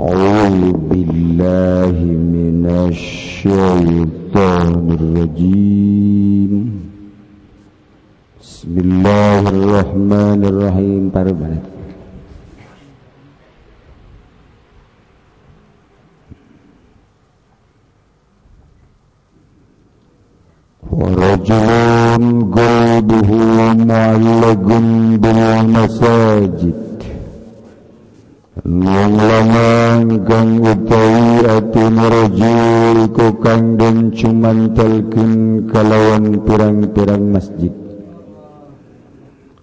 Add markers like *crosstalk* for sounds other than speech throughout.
أعوذ بالله من الشيطان الرجيم. بسم الله الرحمن الرحيم. Parubana ورجل قلبه معلق بالمساجد. Wong lanang kang utawi atine rajul iku kandung cuman telkin kalawan pirang-pirang masjid.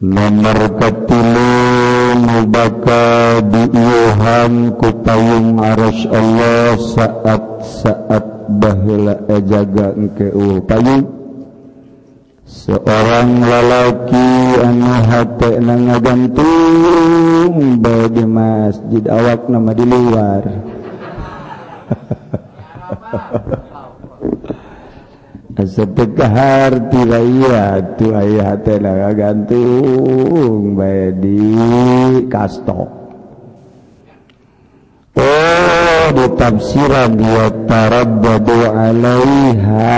Nomor katilu mubaka diiuhan ku payung aras Allah saat-saat bahila ejaga engke payung. Seorang lalaki anhati na ngagantung bagi masjid awak nama di luar. *laughs* Seharti gantung di kassto Oh ditafsiran diatara bado Alaiha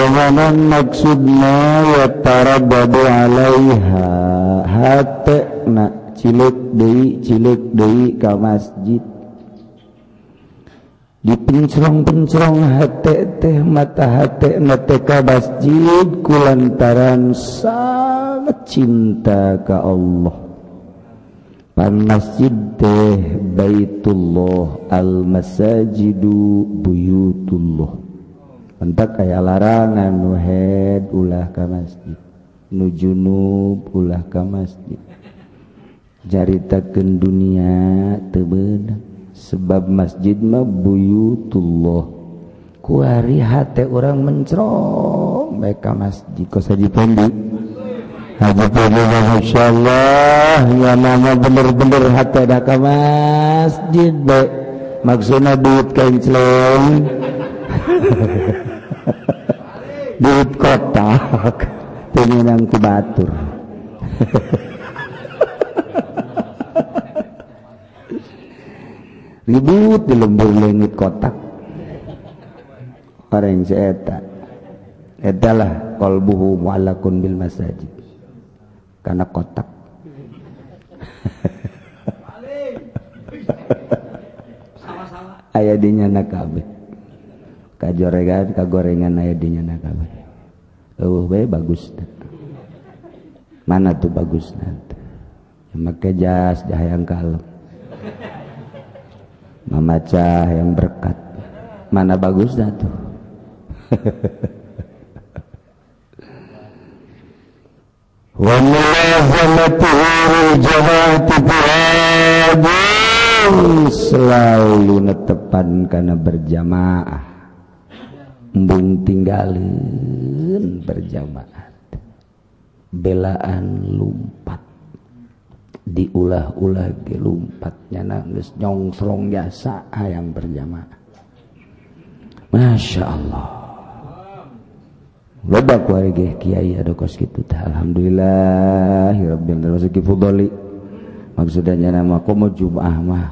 Sohanan maksudna ya para babo alaiha. Hate na ciluk deui ciluk deui ka masjid. Dipincrong-pincrong hate teh mata hate na teh ka masjid kulantaran sangat cinta ka Allah. Pan masjid teh baitullah al masajidu buyutullah. mentak kayak larangan nu nuhead ulah ka masjid nujunub ulah ka masjid. Jaritakeun dunia teu sebab masjid mah buyutullah kuari hate orang mencrong baik ka masjid. Kos haji pendi haji pendi masyaallah ya mama bener-bener hate da ka masjid baik maksudnya duit kenceng *laughs* duit kotak penginang ku batur ribut di lembur lengit kotak. Orang seeta etalah kolbuhu mu'allakun bil masajid. Karena kotak. Ayah dinya nakabeh kajorengan kagorengan aya dinya nakabeh eueuh bae bagus mana tuh bagus nanti make jas yang kalem. Mamaca yang berkat. Mana bagus dah tuh? *laughs* Selalu netepan karena berjamaah embung tinggalin berjamaah belaan lumpat diulah-ulah ge lumpatnya nangis. Nyongsrong jasa ayam berjamaah. Masya Allah. Ledak wae ge kiai ada kos teh alhamdulillah rabbil rezeki fudoli. Maksudnya nama komo jumaah mah?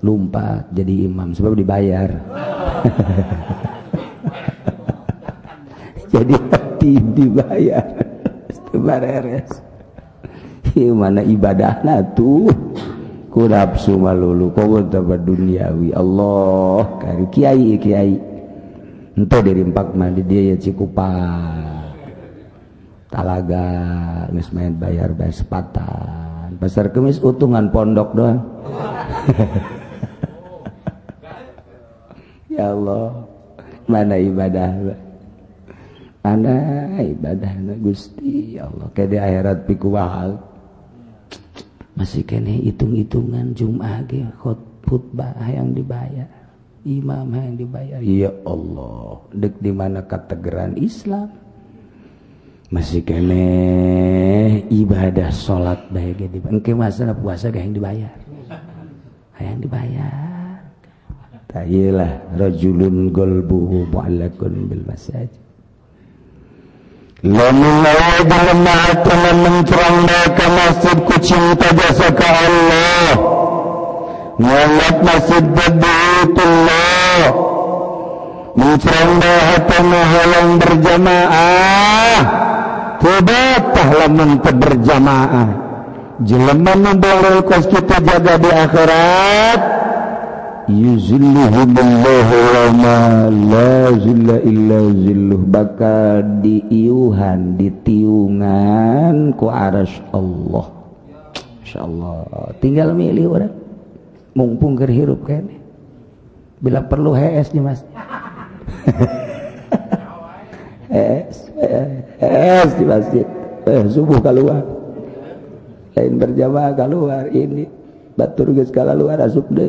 Lumpat jadi imam sebab dibayar *laughs* *laughs* jadi hati dibayar. Beres mana ibadah tuh. Nafsu malulu. Kau dapat duniawi. Allah kari kiai kiai. Ente dari empat mandi dia ya cikupan. Talaga nges main bayar bayar sepatan. Pasar kemis utungan pondok doang. *laughs* Ya Allah mana ibadah ibadah Gusti Allah ke di akhirat piku masih kene hitung-hitungan Jumat putbah yang dibayar imam yang dibayar. Ya Allah dek di mana kategeran Islam? Masih kene ibadah salat baik di engke masa puasa yang dibayar. Yang dibayar tayalah rajulun qalbuhu mu'allakun bil masajid. Lamun lawa dengan ma'ataman mencerang mereka masjid ku cinta jasa ke Allah. Mu'allat masjid badbi'itullah. Mencerang hati menghalang berjamaah. Kubatahlah mentah berjamaah. Jelema memboleh kita jaga di akhirat. Yuzilluhumullahu la zilla illa zilluh bakal diiuhan ditiungan ku aras Allah. Insyaallah tinggal milih orang mumpung kerhirup kan bila perlu HS nih mas. *laughs* HS HS di masjid. Eh, subuh keluar lain berjamaah keluar ini batur geus luar asup deh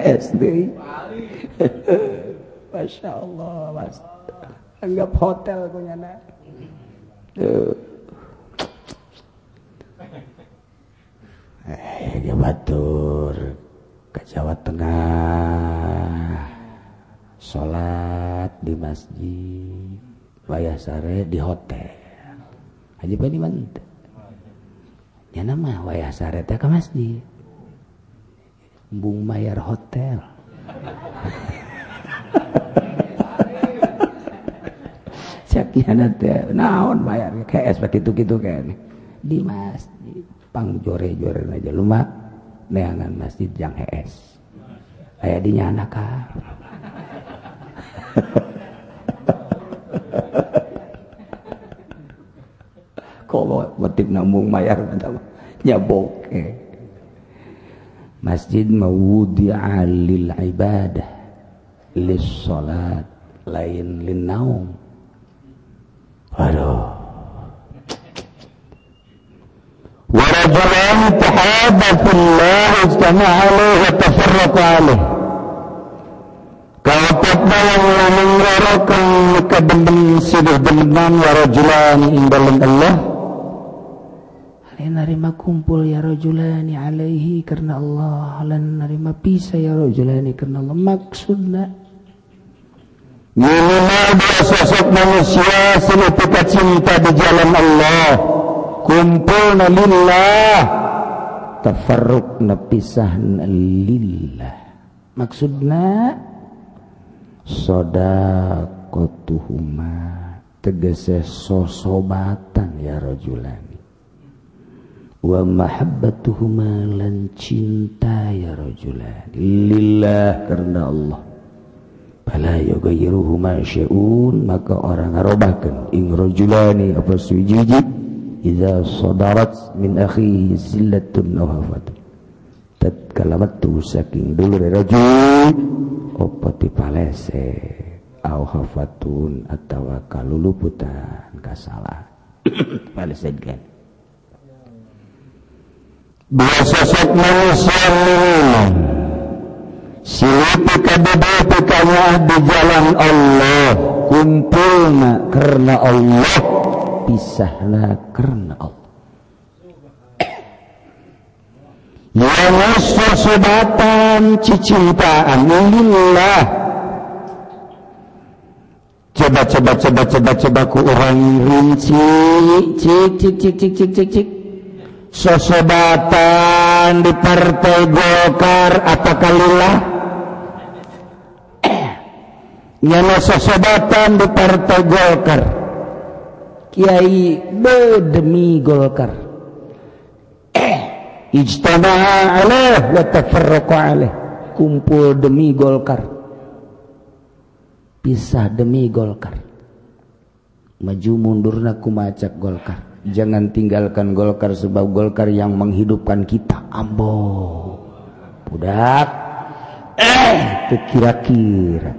SD *laughs* Masya Allah mas. anggap hotel punya nak. Eh, eh Batur ke Jawa Tengah salat di masjid wayah sare di hotel Haji Pani mana? ya nama wayah sare teh ke masjid Bung Mayer Hotel. *laughs* Sakiana teh naon bayar kayak seperti itu gitu kan. Di masjid pang jore-jore aja lumak neangan masjid yang es. Aya di nyana ka. Kalau motif nambung mayar nyabok eh. masjid mawudi'a lil ibadah lis salat lain lin naum. Waduh. Wa rajulan tahabatu Allah istama'a alaihi wa tafarraqa alaihi. Kawapat na yang menggarakan kebendam siduh bendaman wa rajulan indalan Allah. Narima kumpul ya rajulani alaihi karena Allah. Lan narima pisah ya rajulani karena Allah. Maksudna minimal dua sosok manusia selepika cinta di jalan Allah. Kumpul lillah. Tafarruq pisah lillah. Maksudna sodakotuhuma tegese sosobatan ya rajulani wa mahabbatuhuma lan cinta ya rajulah lillah karena Allah. Bala yughayyiruhuma syai'un maka orang ngarobahkeun ing rajulani apa sujiji idza sadarat min akhihi sillatun aw hafatun tatkala metu saking dulur rajul apa ti *coughs* palese aw hafatun atawa kaluluputan kasalah. Palese kan dua sosok manusia minuman silipi kabudai di jalan Allah. Kumpulna karena Allah. Pisahlah karena Allah. Yang sosodatan cicintaan lillah coba coba coba coba coba ku orang rinci. Cik cik cik cik cik cik, cik. sosebatan di Partai Golkar apa kalilah nyana sosebatan di Partai Golkar. Kiai demi Golkar. Ijtama'a alaih wa tafarraqa alaih. Kumpul demi Golkar. Pisah demi Golkar. Maju mundurna kumacak Golkar. Jangan tinggalkan Golkar sebab Golkar yang menghidupkan kita. Ambo budak. Eh kira-kira.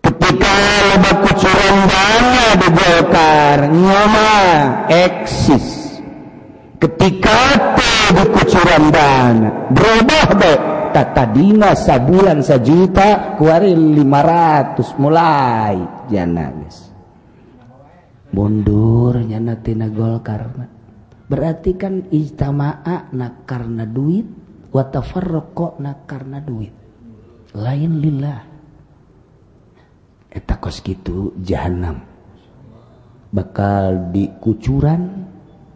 Ketika lebat kucuran dana di Golkar nyama eksis. Ketika dikucuran dana berubah deh tata dina sabulan sajuta kuari 500 mulai. Jana guys mundurnya natina gol karena berarti kan ijtama'a nak karena duit wa tafarraqa nak karena duit. Lain lillah. Eta kos kitu jahanam bakal dikucuran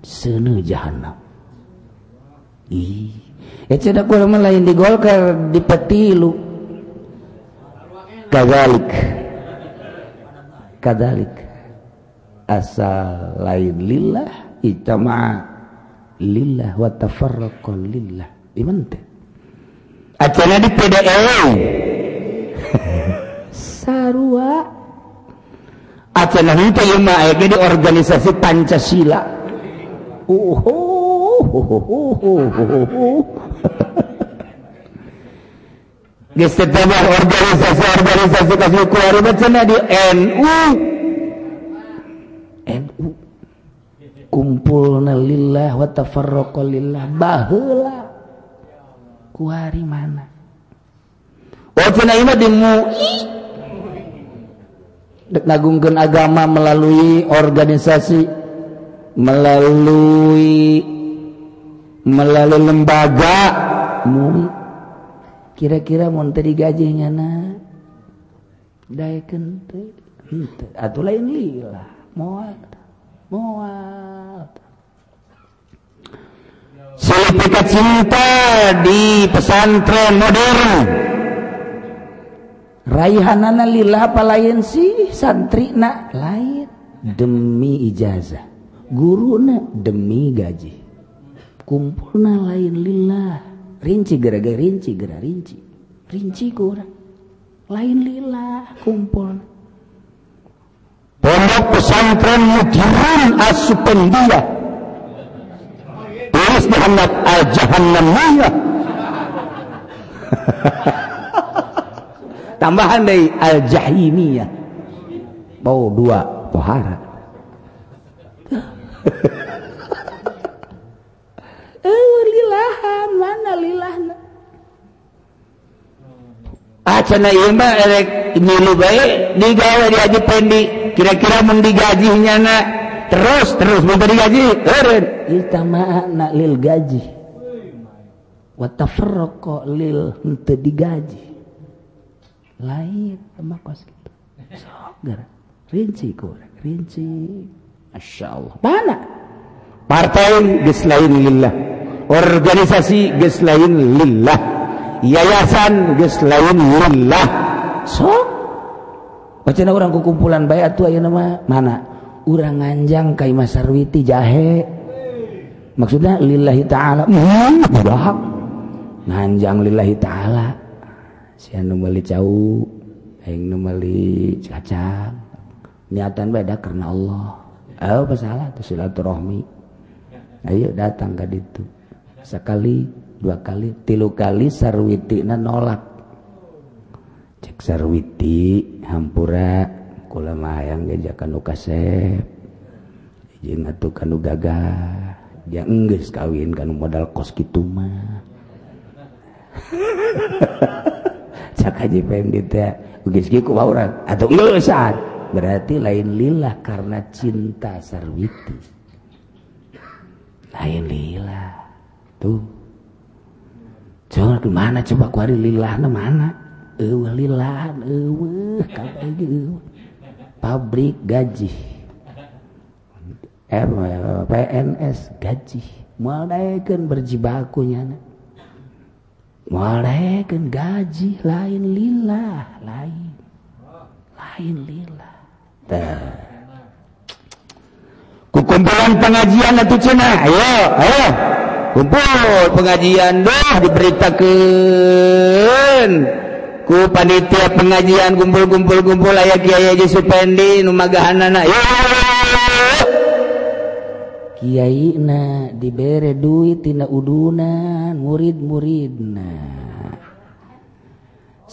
sene jahanam ih lain di Golkar dipetilu kazalik kazalik asal lain lillah itama lillah wa tafarraqa lillah. Iman teh? Ah, Acana di PDL *laughs* sarua. Ah, Acana henteu ieu mah aya di organisasi Pancasila. Uhuh. *laughs* Geus organisasi-organisasi kasih keluar cenah di NU. NU. Kumpulna lillah wa tafarraqa lillah baheula. Ku hari mana? Oh cenah di MUI. Dek agama melalui organisasi melalui melalui lembaga. Mu kira-kira mau tadi gajinya na dayakeun teh. Atuh lain lila moal. Moal. Sertifikat cinta di pesantren modern. Raihanana lillah apa lain sih? Santri nak lain. Demi ijazah. Guruna demi gaji kumpulna lain lillah. Rinci gara-gara rinci gara rinci. Rinci kurang lain lillah kumpul. Pondok pesantren mudirun asupendiyah tulis Muhammad al-jahannamiyah *laughs* tambahan dari al-jahimiyah. Bau dua pohara *laughs* eh lilahan mana lilahna acana ieu mah erek milu bae digawe di pendi. Kira-kira mun digajinya na? Terus terus mun digaji eureun eta mah lil gaji. Wa tafarraqa lil henteu digaji. Lain mah kos kitu sok gara rinci kurang rinci. Masya Allah. Mana? Partai ges lain lillah organisasi guys lain lillah. Yayasan guys lain lillah. So Bacana orang kekumpulan bayat atuh ayeuna mah mana? Urang nganjang ka masarwiti jahe. Maksudnya lillahi taala. Mun budak. Nganjang lillahi taala. Si anu meuli cau aing nu meuli cacang. Niatan beda karena Allah. Oh pasalah tuh silaturahmi. Ayo datang ke ditu. Sekali, dua kali, tilu kali sarwiti na nolak. Cek sarwiti hampura kula mayang gajah kanu kasep. Jeung atuh kanu gagah. Dia enggeus kawin kanu modal kos kitu mah. *laughs* Cak haji PMD teh geus kieu ku urang atuh geus berarti lain lillah karena cinta sarwiti lain lillah tuh jangan kemana coba ku kuari lilahna mana? Ewe lilahan ewe pabrik gaji. M, PNS gaji. Mual daekeun berjibakunya mual daekeun gaji lain lilah lain lain lilah. Tuh kumpulan pengajian atau Cina ayo ayo. kumpul pengajian doh diberitakan ku panitia pengajian kumpul-kumpul-kumpul aya Kiai aja Supendi nu magahanana. Kiai na dibere duit tina udunan murid-muridna.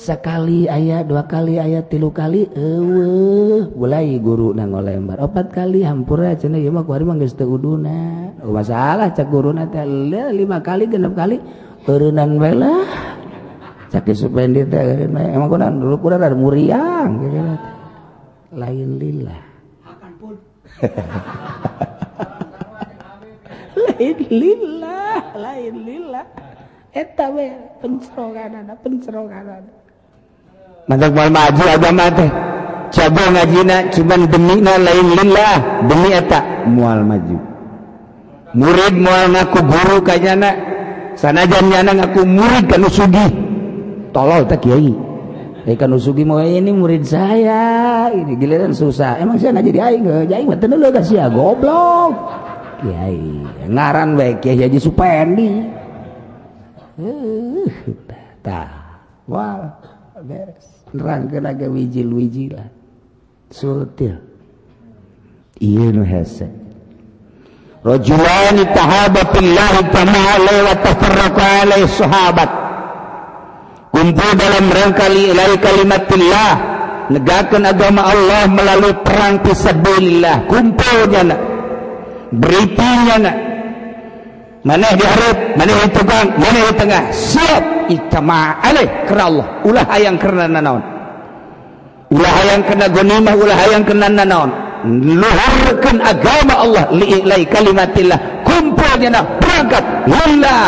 sekali ayat dua kali ayat tilu kali ewe mulai guru na ngolembar. Opat kali hampura aja nih mah kuari mah geus teu uduna. Oh, masalah cak guru teh lima kali genep kali eureunan bae lah. Sakit supendi teh emang kunaon dulu kuda ada muriang gitu lain lila. Lain lila lain lila. Eta we pencerogan ada pencerogan ada mantap mal maju agama teh coba ngajina cuman demi na lain lillah demi eta mual maju. Murid mual ngaku guru kayana sanajan nyana ngaku murid kan sugi tolol tak kiai. Eh kan usugi mau ini murid saya, ini giliran susah. Emang saya nggak jadi aing, jadi mah tenang kasih ya goblok. Kiai ngaran baik. Kiai Haji Supendi. Uh, tah, wah beres rangga wijil-wijila surtil iya nu hese rajulani tahaba billahi ta'ala wa tafarraqa alaihi sahabat. Kumpul dalam rangka lillahi kalimatillah. Negakan agama Allah melalui perang fisabilillah kumpulnya nak beritanya nak mana diharap? Mana di tukang mana di tengah? Siap. Itama alaih. Kerana Allah. Ulah hayang kerana nanaon ulah hayang kena gonimah ulah hayang kena nanaon luhurkan agama Allah. Li'ilai kalimatillah. Kumpulnya nak berangkat lillah.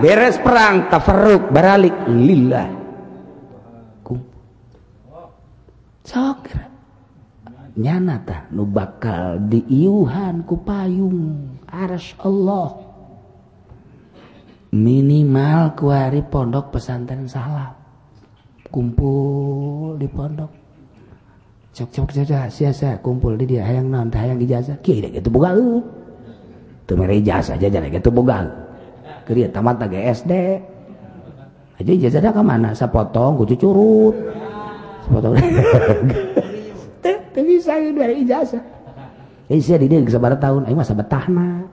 Beres perang. Tafarruk. Baralik lillah. Sok nyana tah nu bakal diiuhan ku payung. Aras Allah minimal kuari pondok pesantren salah kumpul di pondok. Cok cok saja sia kumpul di dia. Hayang non hayang ijazah. Deh gitu boga tuh mere ijazah aja jadi gitu boga kiri tamat lagi SD aja ijazah dah ke mana sapotong kucu curut. Sapotong. Tapi saya dari ijazah. Ini saya di dia kesabaran tahun. Ayo masa betahna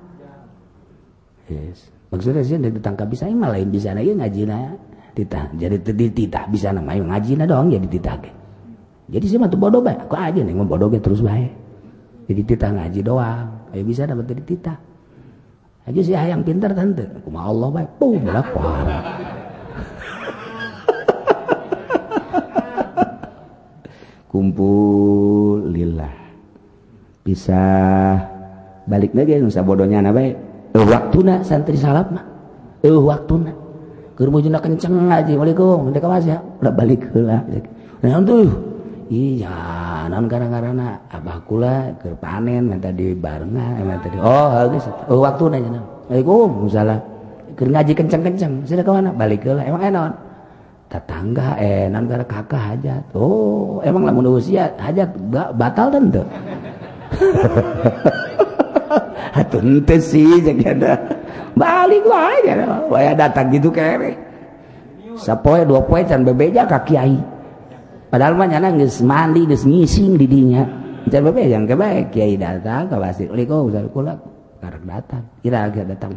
yes maksudnya sih ditangkap bisa mah lain bisa na ngaji na titah. Jadi titah bisa nama ngaji na dong jadi titah ke jadi sih mah tuh bodoh baik aku aja nih bodoh terus baik jadi titah ngaji doang. Ayo bisa dapat dari titah. Aja sih yang pintar tante. Aku mau Allah baik pum berapa kumpul lillah. Bisa balik lagi nusa bodohnya na baik waktuna santri salap mah. Eh waktuna. Keur mujuna kenceng aja waalaikum ndek kawas ya udah balik heula nah tuh. Iya naon gara-garana abah kula keur panen minta di barna minta di oh geus. Eh waktuna cenah waalaikum salam keur ngaji kenceng-kenceng. Sida ka mana? Balik heula emang eh, enon tetangga eh naon gara kakak hajat. Oh emang lamun usia hajat batal tentu *laughs* *laughs* balik eh, way datang gitu ke sepoe dua poe can bebeja ka kiai. Padahal mah nyana geus mandi geus ngising di dinya can bebeja ke bae kiai datang ka pasti uli kau usah kula. Karek datang. Kira agak datang.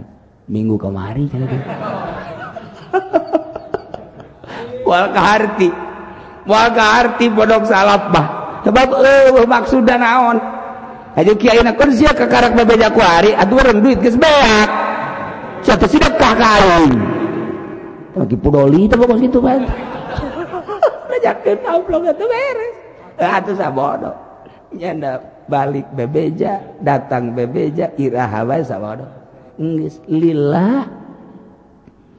Minggu kemari kan *laughs* wal kaharti wal kaharti bodok salap bah. Sebab eh maksudna naon? Aja kiai nak kerja ke karak bebeja kuari aduh orang duit ke sebanyak satu sedekah kain? Lagi pudoli itu pokoknya gitu kan *laughs* tahu belum itu beres. Atau sabodo nyanda balik bebeja datang bebeja iraha wae sabodo geus lillah.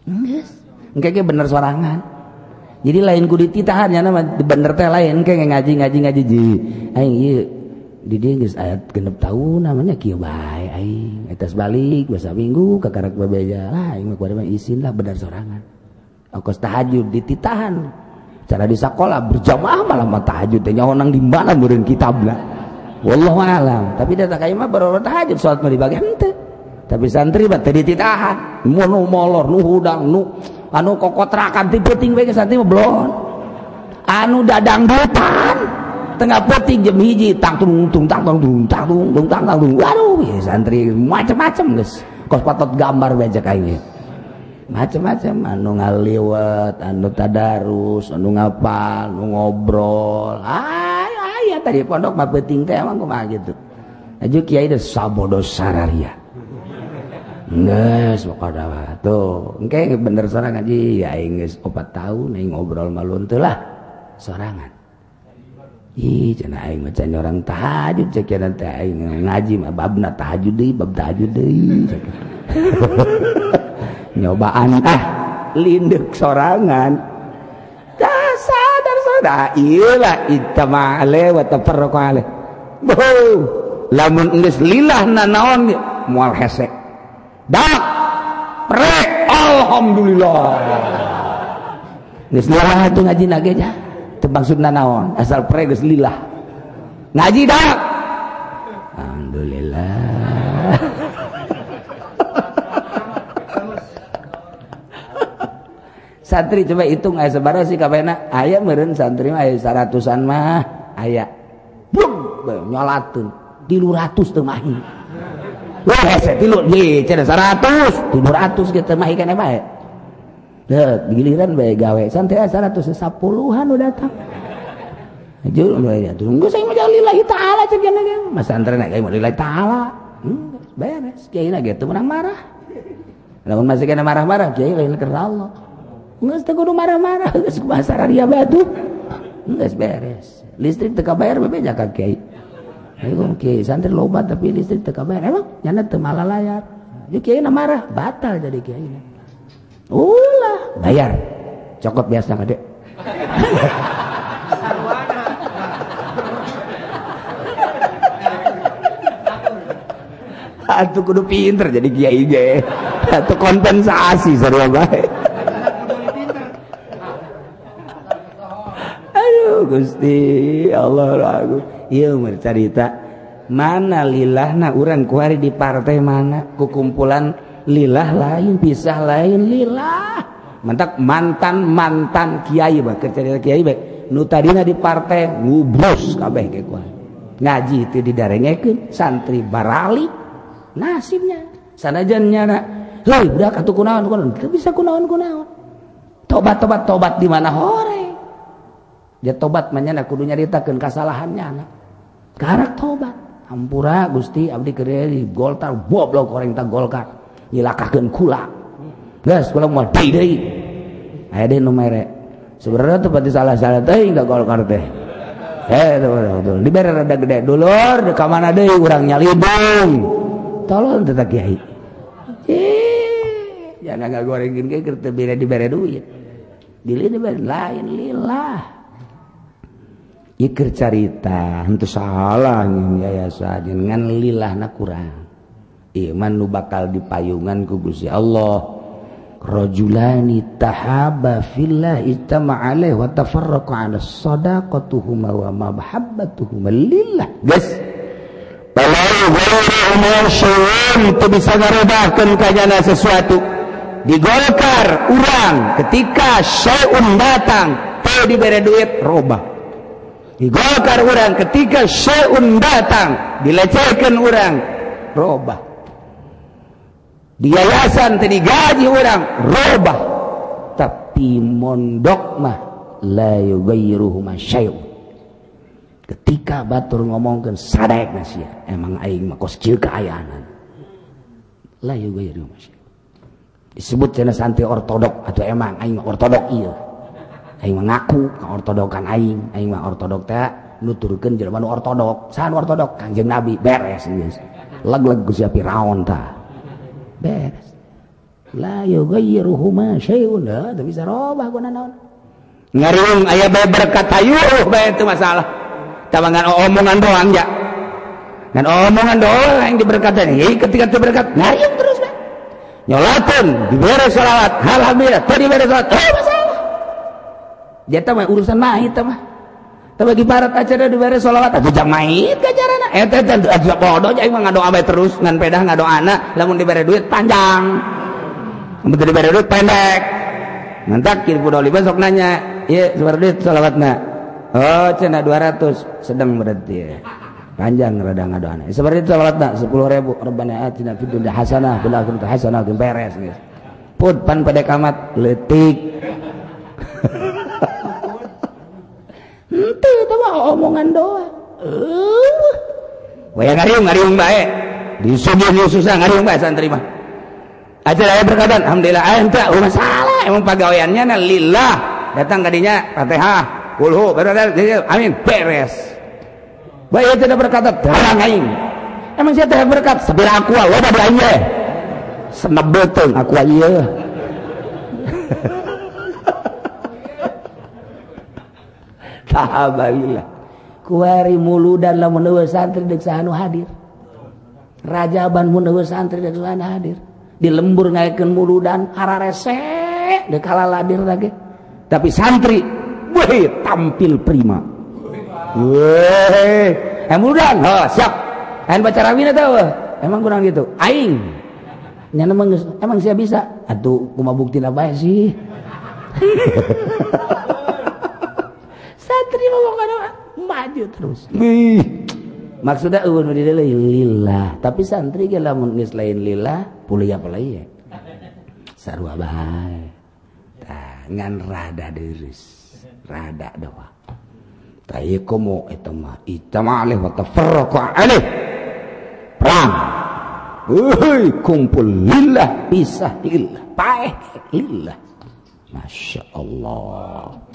Geus engke bener sorangan. Jadi lain ku dititahan ya nama bener teh lain kayak ngaji ngaji ngaji ji. Aing di dia geus ayat genep tahun namanya aing. Atos balik bahasa minggu kekarek bebeja ah, isin lah benar sorangan. Ongkos tahajud dititahan. Cara di sekolah berjamaah malam tahajud teh nyaho nang di mana meureun kitabna wallahu alam. Tapi data kayak mah baru tahajud salat mah dibagi henteu tapi santri mah teh dititahan. Nu molor nu hudang nu anu kokotrakan ti penting bae santri mah blon. Anu dadang dutan tengah peti jam hiji tang tung tung tang tung tung tang tung tung tang tung waduh ya santri macam-macam guys kos patot gambar baca kayaknya macam-macam anu ngaliwat anu tadarus anu ngapal anu ngobrol. Ay aya tadi pondok mah penting teh emang kumaha gitu. Aju kiai teh sabodo sararia. Nges pokoknya tuh. Engke bener sorangan. Ngaji ya geus 4 tahun ngobrol malun teh lah sorangan Ih, cina aing mah orang tahajud cek teh aing ngaji mah babna tahajud deui, bab tahajud deui. *laughs* Nyobaan ah lindek sorangan. Tah sadar sadar ieu lah itama ale wa tafarraqu ale. Boh, lamun geus lilah nanaon moal hese. Dak prek alhamdulillah. Geus lilah atuh ngaji nage jah. Maksudna naon? Asal pre geus lillah. Ngaji dak alhamdulillah. Santri coba hitung aya sabaraha sih kabehna aya meureun santri mah aya saratusan mah aya. Blum nyolateun. 300 teu mahi. Wah hese tilu ye cenah 100 300 kitu mahi kana bae Dek, giliran bae gawe. Santri aya 110 an udah datang. Jul ya tunggu saya mah lillahi taala cek gana mas santri nak kayak lillahi taala. Hmm, beres kiai na gitu menang marah. Lamun masih kena marah-marah kiai lain kerja Allah. Nggak kudu marah-marah. Geus kumaha dia batu. Geus beres listrik teka bayar bebe ka kiai. Ayo kiai santri loba tapi listrik teka bayar. Emang nyana teu layar. Jadi kiai marah batal jadi kiai ulah. Bayar. Cokot biasa kade Atuh kudu pinter jadi kiai ge. Atuh kompensasi sarua bae. Gusti Allah lagu iya cerita. Mana lillah na uran kuari di partai mana? Kukumpulan lilah lain pisah lain lilah. Mantap mantan mantan kiai bah. Kerja kiai bah. Nu tadina di partai ngubros kabeh ngaji itu didarengeken santri barali. Nasibnya sanajan nyana hei budak atuh kunaon kunaon. Teu bisa kunaon kunaon. Tobat tobat tobat di mana hore? Dia tobat mah nyana kudu nyaritakeun kesalahannya anak karak tobat. Hampura Gusti abdi keur di Golkar boblok orang tak Golkar. nyilakakeun kula. Geus kula moal deui deui aya deui nu mere. Sebenarnya teh pati salah-salah teh enggak Golkar teh. Eh betul betul dibere rada gede. Dulur ka mana deui urang nyalibung. Tolong teh kiai. Jangan ngagorengkeun ge keur teu bere dibere duit dili dibere lain lillah Iker carita, itu salah yayasan, dengan lillahna kurang. iman nu bakal dipayungan ku Gusti Allah. Rajulani tahaba fillah ijtama alaih wa tafarraqa ala sadaqatuhuma wa mahabbatuhuma lillah. Guys kalau umur syuwan itu bisa ngeredakan kajana sesuatu. Digolkar urang ketika syai'un datang teu diberi duit robah. Digolkar urang ketika syai'un datang dilecehkan urang robah. diayasan tadi gaji orang robah. Tapi mondok mah la yughayyiruhu masyai' ketika batur ngomongkeun sadaek sia. Emang aing mah kos kieu kaayaan la yughayyiruhu masyai' disebut cenah santri ortodok atau emang aing mah ortodok iya. Aing mah ngaku ka ortodokan aing. Aing mah ortodok teh nuturkeun jelema nu ortodok. Sahan ortodok? Kanjeng nabi beres geus. Leg-leg ku si Firaun tah. beres la yughayyiruhuma syai'un heuh bisa robah kuna naon ngariung aya bae berkat tayuh bae teu masalah tawangan omongan doang ya dan omongan doang yang diberkatan hei ketika terberkat ngariung terus bae nyolatan diberes salawat alhamdulillah tadi beres salat oh masalah dia mah urusan mah itu mah Tapi di barat aja di bare solawat aja jang main gajarana. Eta eh, eta aja bodoh aing mah ngadoa bae terus ngan pedah ngadoa anak lamun di bare duit panjang. Mun di bare duit pendek. Ngantak kieu pudol besok nanya, "Ieu sabar duit solawatna?" Oh, cenah 200 sedang berarti. Panjang rada ngadoana. Eh, sabar duit solawatna 10.000 Rabbana atina fid dunya hasanah bil akhirati hasanah beres geus. Put pan pada kamat letik. itu mah omongan doa. uh. Eh. Waya ngariung ngariung bae. Eh. Di subuh di susah ngariung bae santri mah. Aja aya berkata, alhamdulillah Ayah ente, urang salah emang pegawaiannya na lillah. Datang kadinya Fatihah, kulhu, amin beres. Baik tidak berkata terang aing. Emang saya teh berkat Sebelah aku loba pada aing. Senebeteng aku ieu. kuari mulu dan la santri hadir. Rajaban menunggu santri hadir. Di lembur ngaikan mulu dan arah resek dekala ladir lagi. Tapi santri weh tampil prima. Weh eh, mulu dan oh, siap. Ain baca rawina tahu eh. emang kurang gitu? Aing. Nyana emang saya bisa? Atuh kuma bukti apa sih. *laughs* santri mau maju terus. Maksudnya ulun lillah. Tapi santri ge lamun geus lain lillah puluh apa lagi ya? Sarua bae. Tah ngan rada deurus. Rada doa tah ieu komo eta mah itama alih wa tafarraqa alih perang. Hei, kumpul lillah pisah lillah paeh lillah. Masya Allah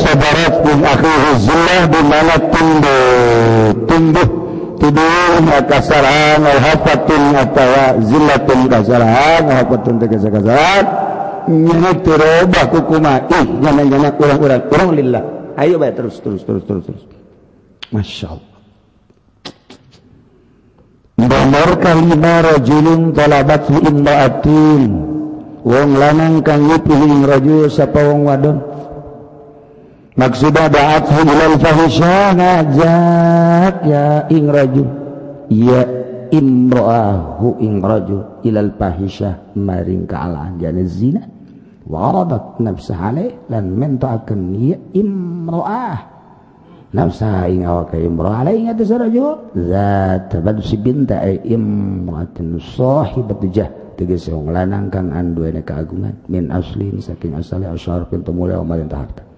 sabarat min akhihi zillah di mana tumbuh? Tumbuh tidur kasaran al hafatun atau zillatun kasaran al hafatun tegesa kasaran nyana terobah kukuma. Ih nyana nyana kurang kurang kurang lillah ayo baik terus terus terus terus terus. Masya Allah. Nomor kalima rajulun talabat li imra'atin. Wong lanang kang ngipilih rajul sapa wong wadon maksud da'athu ilal fahisyah ngajak ya ing rajul ya imra'ahu ing rajul ilal fahisyah maring kaalaan jana zina waradat nafsah alaih lan mentaakan ya imra'ah nafsah ing awak imra'ah alaih ing atas rajul zat badsi binta ay imra'atin sahibatu jah. Tegas yang lanang kang anduene keagungan. Min aslin saking asali asyar pintu mulia umarin harta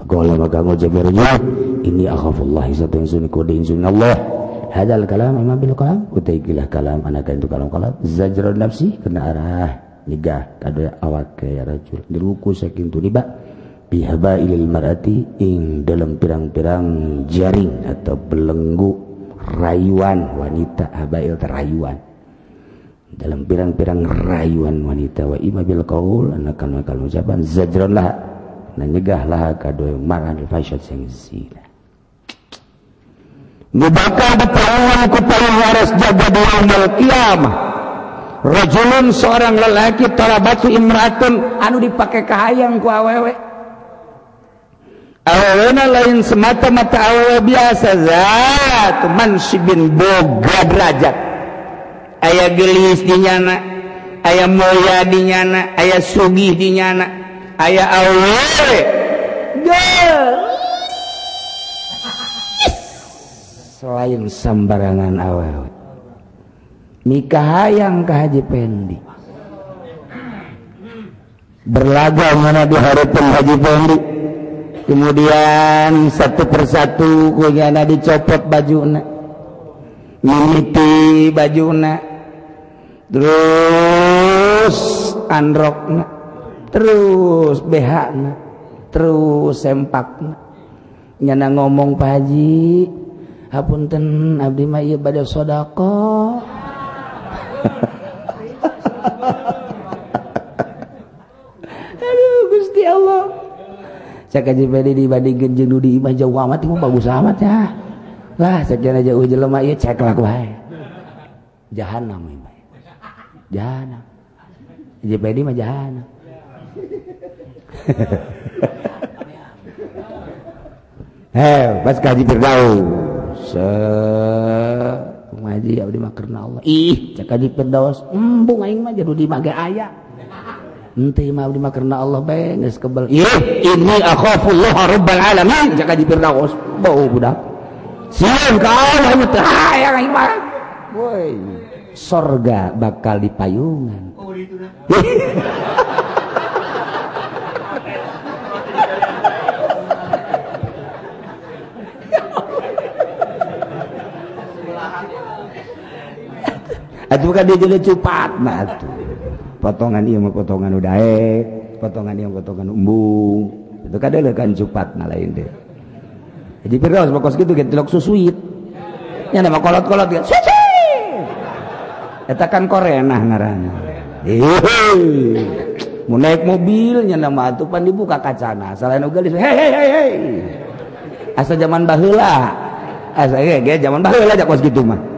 Qala maka ngucapirnya ini akhafullah satu yang sunni kode insun Allah. Hadal kalam imam bil kalam utai gilah kalam anak itu kalam kalam zajrun nafsi kena arah nigah kada awak kaya rajul. Diruku saking tu niba bihaba ilil marati ing dalam pirang-pirang jaring atau belenggu rayuan wanita habail terayuan. Dalam pirang-pirang rayuan wanita wa ima bil qaul anakan makal ucapan zajrun lah Nanyegahlah kadoyong maran rifasyat sang zina. Mubakal diperluan ku paling harus jaga di yaumil qiyamah. Rajulun seorang lelaki tarabatu imratun anu dipake kahayang ku awewe. Awewena lain semata-mata awewe biasa zat mansibin boga derajat. Aya gelis dinyana, aya mulia dinyana, aya sugih dinyana, aya selain sembarangan awal nikah hayang ke Haji Pendi. Berlaga mana di harapan Haji Pendi. Kemudian satu persatu kuyana dicopot bajuna. Mimiti bajuna. Terus androkna terus behak terus sempak nyana ngomong paji hapunten abdi mah ieu bade sodako. *laughs* Aduh Gusti Allah. Cek aja bade dibandingkeun jeung nu di imah jauh amat itu bagus amat ya. Lah cek jana jauh jelema ieu cek lah wae. Jahanam imah jahanam. JPD mah jahanam *laughs* pas kaji Firdaus. ngaji abdi mah karena Allah. Ih cek kaji Firdaus. embung hmm, aing mah jadi mage aya ente mah abdi mah karena Allah bae geus kebel. Ih ini akhafullah rabbal alamin. Cek kaji Firdaus. bau budak. Sieun ka Allah mah teu hayang aing mah. Woi sorga bakal dipayungan oh itu *laughs* bukan dia cepat potongan ia potongan udah potongan yang potongan umbung itu kan ada kan cepat nah lain deh jadi firdaus pokok gitu gitu tilok susuit nya nama kolot-kolot ya suci eta kan korenah ngaranna mau naik mobilnya nama atuh pan dibuka kacana. Selain ugal hei hei hei hei! Asa zaman baheula. Asa ge zaman baheula jak gitu mah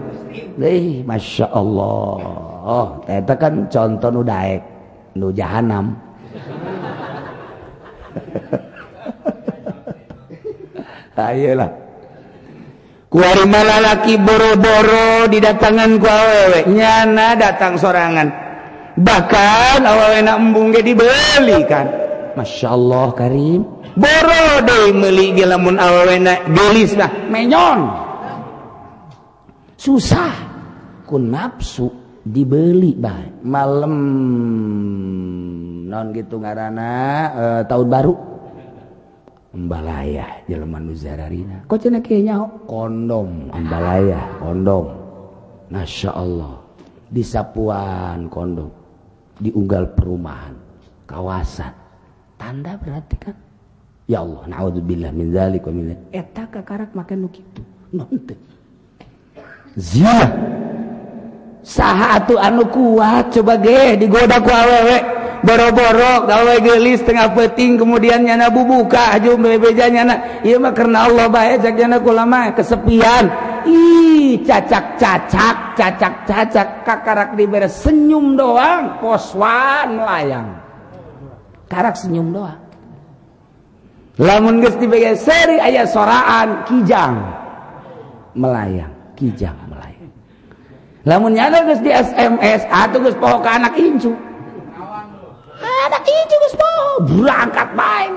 Eh, Masya Allah. Oh, kan contoh nu daek Nu jahanam. *laughs* Ayolah Kuari malalaki boro-boro didatangan ku awewe Nyana datang sorangan. Bahkan awewe nak embung dibeli kan. Masya Allah Karim. Boro deh meli gilamun awewe nak gelis lah Menyon susah. Ku nafsu dibeli bah malam non gitu ngarana e, tahun baru. Embalaya jeleman nuzararina kok cina kayaknya kondom. Embalaya kondom. Masya Allah. Di sapuan kondom. Di unggal perumahan. Kawasan. Tanda berarti kan? Ya Allah naudzubillah min zalik wa min eta kakarak makan nu kitu. Non zina. Saha atuh anu kuat coba ge digoda ku awewe. Boro-boro gawe gelis tengah peting kemudian nyana bubuka haju bebeja nyana. Ieu mah karena Allah bae cak nyana kulama kesepian. Ih cacak-cacak cacak-cacak kakarak dibere senyum doang poswan melayang karak senyum doang. Lamun geus dibege seri aya soraan kijang melayang. Kijang melayang lamun nyana geus di SMS atuh geus poho ka anak incu. Anak incu geus poho berangkat bae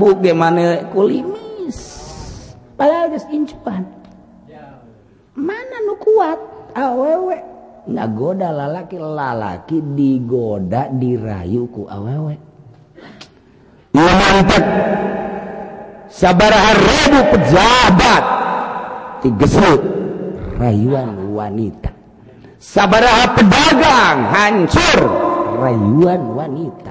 bu gimana kulimis? Padahal geus incuan. Mana nu kuat? Awewe ngagoda lalaki lalaki digoda dirayu ku awewe mantap sabaraha ribu pejabat rayuan wanita. Sabaraha pedagang hancur. Rayuan wanita.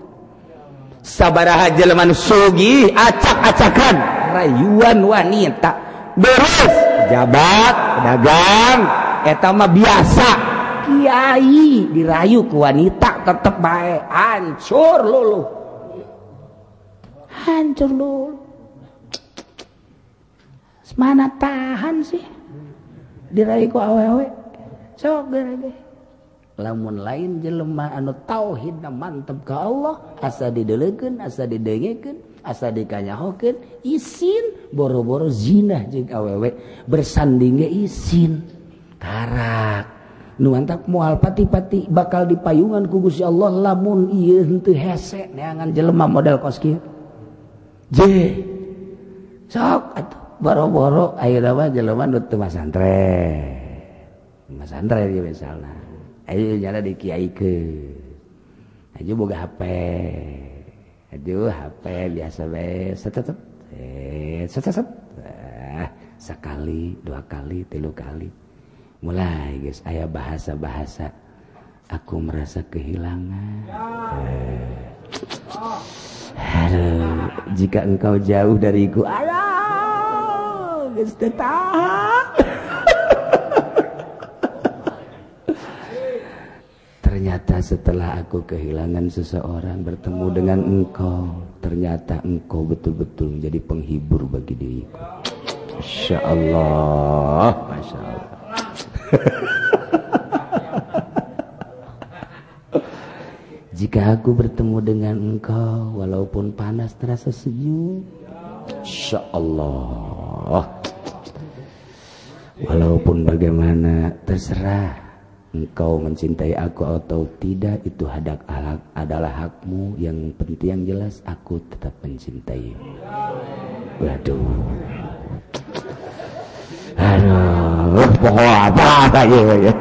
Sabaraha Jeleman Sugi acak-acakan. Rayuan wanita. Beres jabat pedagang. Etama biasa. Kiai dirayu ke wanita tetap baik hancur lulu hancur lulu mana tahan sih? Diraiku awewe. Sok so lamun lain jelemah anu tauhid na mantap ke Allah asa dideleken asa didengeken asa dikanyahokeun isin boro-boro zina jeung awewe. Bersandingnya isin. Karak nu mantap moal pati-pati bakal dipayungan ku Gusti Allah lamun ieu henteu hese neangan jelema model kos kieu. Je. Sok atuh. boro-boro air misalna. santre nyala di kiai ke. Aja boga HP. Aduh HP biasa bae setetep eh setetep ah, eh, sekali dua kali tilu kali. Mulai guys aya bahasa bahasa aku merasa kehilangan. Eh. Aduh, jika engkau jauh dariku ayah ternyata setelah aku kehilangan seseorang bertemu dengan engkau ternyata engkau betul-betul menjadi penghibur bagi diriku. Masya Allah. Masya Allah. *laughs* Jika aku bertemu dengan engkau Walaupun panas terasa sejuk Insya Allah Walaupun bagaimana terserah. Engkau mencintai aku atau tidak itu hadak alak adalah hakmu. Yang penting yang jelas aku tetap mencintai. Waduh. Aduh pohon apa ya, ya.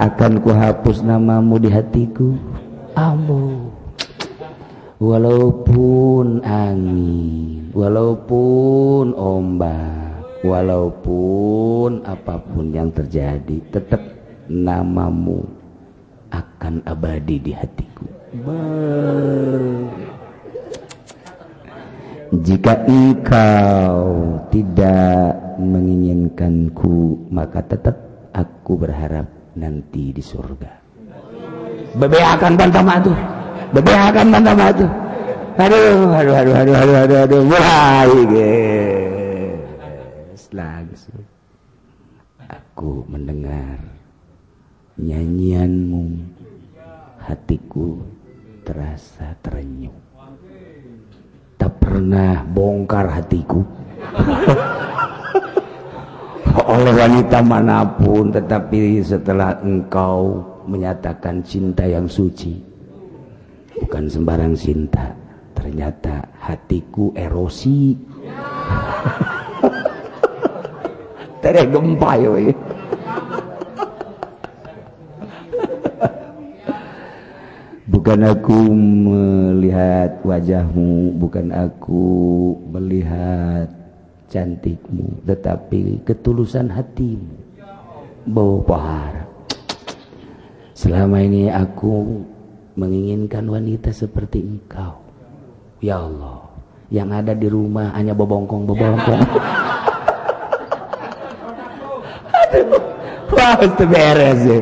akan kuhapus namamu di hatiku. Ambo walaupun angin walaupun ombak walaupun apa pun yang terjadi tetap namamu akan abadi di hatiku. Jika engkau tidak menginginkanku maka tetap aku berharap nanti di surga. Bebeakan bantama tuh bebeakan bantama tuh aduh aduh aduh aduh aduh aduh aduh. Mulai langsung. Aku mendengar nyanyianmu. Hatiku terasa terenyuh. Tak pernah bongkar hatiku. *laughs* Oleh wanita mana pun tetapi setelah engkau menyatakan cinta yang suci bukan sembarang cinta ternyata hatiku erosi. *laughs* Tere gempa ya bukan aku melihat wajahmu bukan aku melihat cantikmu tetapi ketulusan hatimu. Bau pahara selama ini aku menginginkan wanita seperti engkau ya Allah yang ada di rumah hanya bobongkong bobongkong aduh *laughs* wah itu beres ya.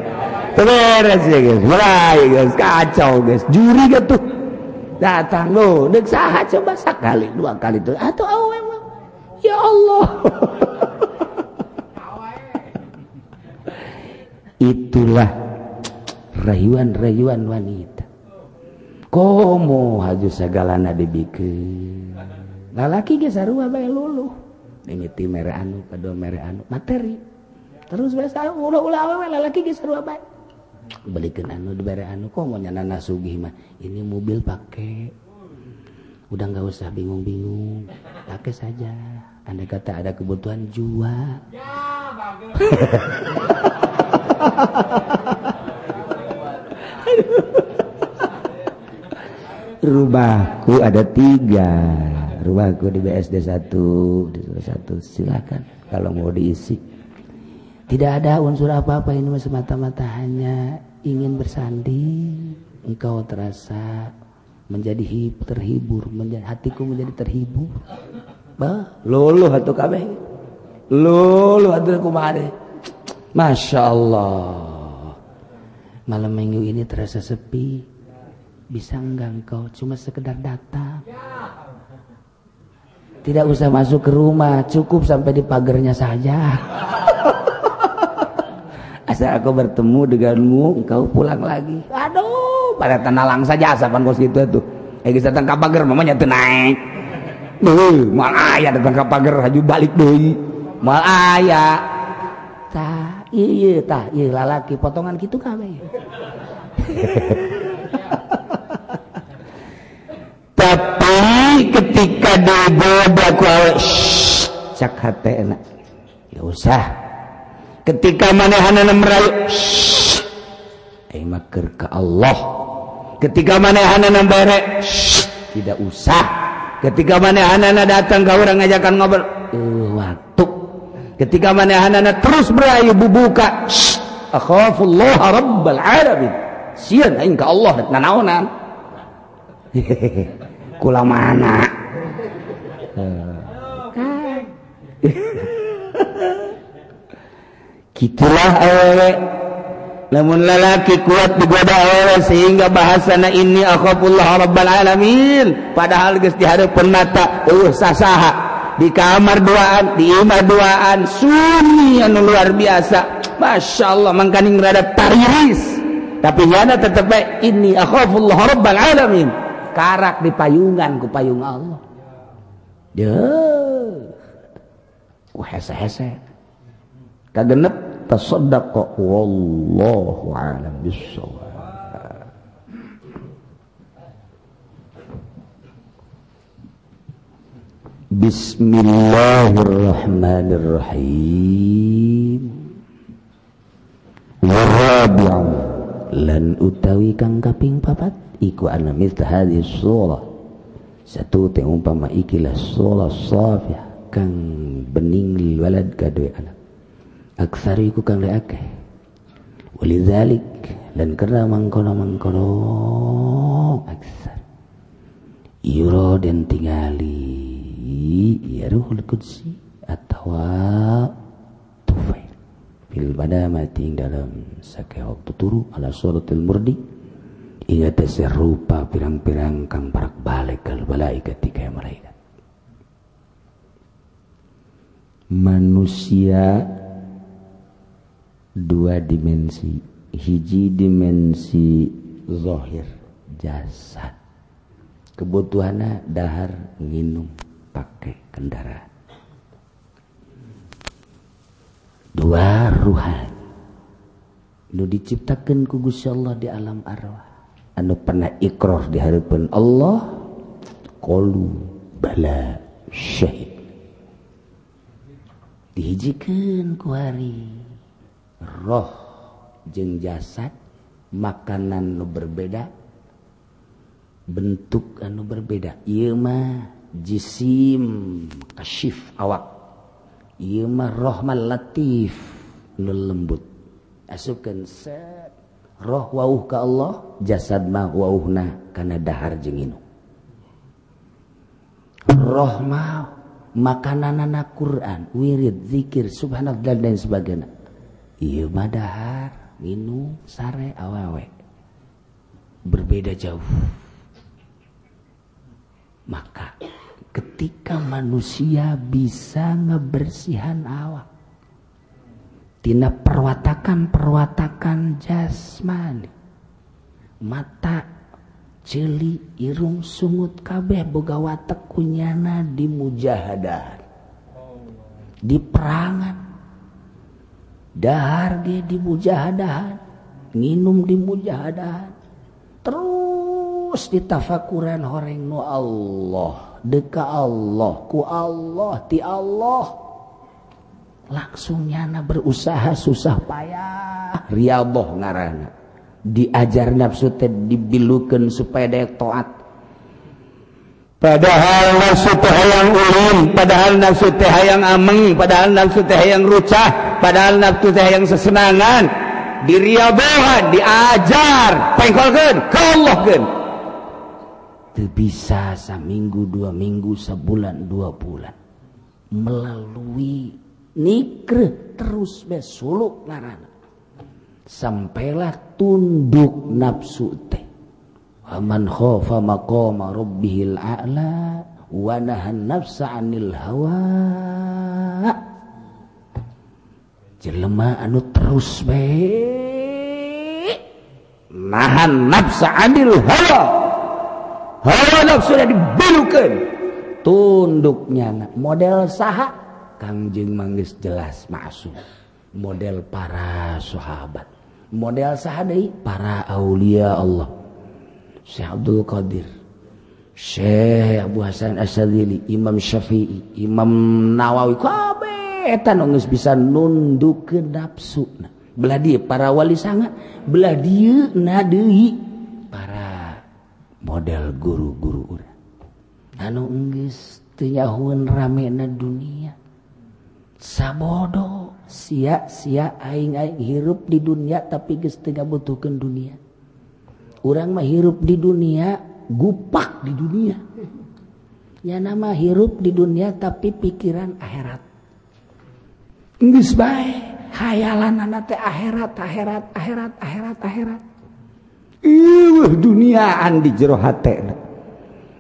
Itu beres ya guys. Mulai guys. Kacau guys. Juri gitu datang. Lo dek sah coba sekali dua kali tuh. Atau awe Ya Allah. *laughs* Itulah rayuan-rayuan wanita komo haju segala na dibike lalaki ge sarua bae lulu segalana mere anu kadua mere anu materi. Terus bae biasa ulah ulah awewe lalaki ge sarua bae. Belikan anu dibere anu komonya nana sugih mah? Ini mobil pake. Udah nggak usah bingung-bingung. Pakai saja. Anda kata ada kebutuhan jual ya, *laughs* *laughs* Aduh. Rumahku ada tiga. Rumahku di BSD satu, di satu. Silakan kalau mau diisi. Tidak ada unsur apa-apa ini semata-mata hanya ingin bersanding. Engkau terasa menjadi terhibur, menjadi hatiku menjadi terhibur. luluh atau kabeh luluh atau kumare Masya Allah malam minggu ini terasa sepi bisa enggak engkau? Cuma sekedar datang tidak usah masuk ke rumah cukup sampai di pagarnya saja. *laughs* Asal aku bertemu denganmu engkau pulang lagi. Aduh pada tenang saja asapan kos itu tuh. Eh kita tangkap pagar mamanya tuh naik. Mal aya datang ke pagar haju balik deui mal aya tah iya tah iya lalaki potongan gitu kabeh *laughs* tapi ketika digoda ku awet cak hati enak. Gak usah. Ketika manehanana merayu aing maker ke Allah. Ketika manehanana bare tidak usah. Ketika manehanana datang ke orang ngajakan ngobrol eh, uh, waktu ketika manehanana terus berayu bubuka. Akhafullah rabbal alamin. Sieun aing ka Allah nanaonan. *laughs* Hehehe. kula mana. *laughs* Gitulah awewe. Namun lalaki kuat digoda awewe sehingga bahasana ini akhafullah rabbal alamin. Padahal geus dihareupeun mata eueuh sasaha. Di kamar duaan di imah duaan sunyi anu luar biasa. Masya Allah mangkaning rada tariris. Tapi nyana tetep ini akhafullah rabbal alamin. Karak di payungan ku payung Allah. Deuh ku hese-hese. Kagenep tasaddaqa wallahu alam bissawab. Bismillahirrahmanirrahim. Wa lan utawi kang kaping papat iku ana mithla hadhihi surah satu te umpama ikilah surah safiyah kang bening walad kadue anak aksari iku kang le akeh. Walidzalik lan karena mangkono mangkono aksar. Yuro dan tingali ya ruhul qudsi atau tufail. Fil mati dalam sakai waktu turu ala suratul murdi ingat serupa pirang-pirang kang parak balik kal malaikat tiga malaikat manusia dua dimensi. Hiji dimensi zahir jasad. Kebutuhannya dahar minum pakai kendaraan. Dua ruhan. Nu diciptakan ku Gusti Allah di alam arwah anu pernah ikrar di hadapan Allah qalu bala syahid. Dihijikan ku hari. Roh jeng jasad makanan nu berbeda bentuk anu berbeda. Ieu mah jisim kasyif awak. Ieu mah rahman latif nu lembut. Asukeun set roh wauh ka Allah, jasad mah wauhna kana dahar jeung. Roh mah makananana Quran, wirid, zikir, subhanallah dan lain sebagainya. Ieu mah dahar, minum, sare, awewe. Berbeda jauh. Maka ketika manusia bisa ngebersihan awak tina perwatakan-perwatakan jasmani. Mata celi irung sungut kabeh boga watak kunyana di mujahadah. Di perangan. Dahar ge di mujahadah. Nginum di mujahadah. Terus ditafakuran horeng nu Allah. Deka Allah. Ku Allah ti Allah langsung nyana berusaha susah payah. Riaboh ngarana. Diajar nafsu teh dibilukeun supaya daya taat. Padahal nafsu teh hayang ulun padahal nafsu teh hayang ameng padahal nafsu teh hayang rucah padahal nafsu teh hayang sesenangan. Diriabohan diajar pengkolkeun ka Allah keun bisa seminggu dua minggu sebulan dua bulan. Melalui nikre terus besuluk ngarana sampailah tunduk nafsu teh. Aman khofa maqama rabbihil a'la wa nahan nafsa 'anil hawa. Jelema anu terus bae nahan nafsa 'anil hawa. Hawa nafsu dibelukeun tunduk model saha. Kangjeng manggis jelas masuk model para sahabat. Model sahadai para Aulia Allah. Syekh Abdul Qadir. Syekh Abu Hasan Asadili Imam Syafi'i Imam Nawawi. Kabeh eta geus bisa nundukeun nafsuna belah dia para wali sangat belah dia nadei para model guru-guru urang. Anu geus teu rame na dunia. sabodo sia-sia aing-aing hirup di dunia tapi geus teu ngabutuhkeun dunia. Urang mah hirup di dunia gupak di dunia. Ya nama hirup di dunia tapi pikiran akhirat. Geus bae hayalanana teh akhirat akhirat akhirat akhirat akhirat. Iuh duniaan di jero hatena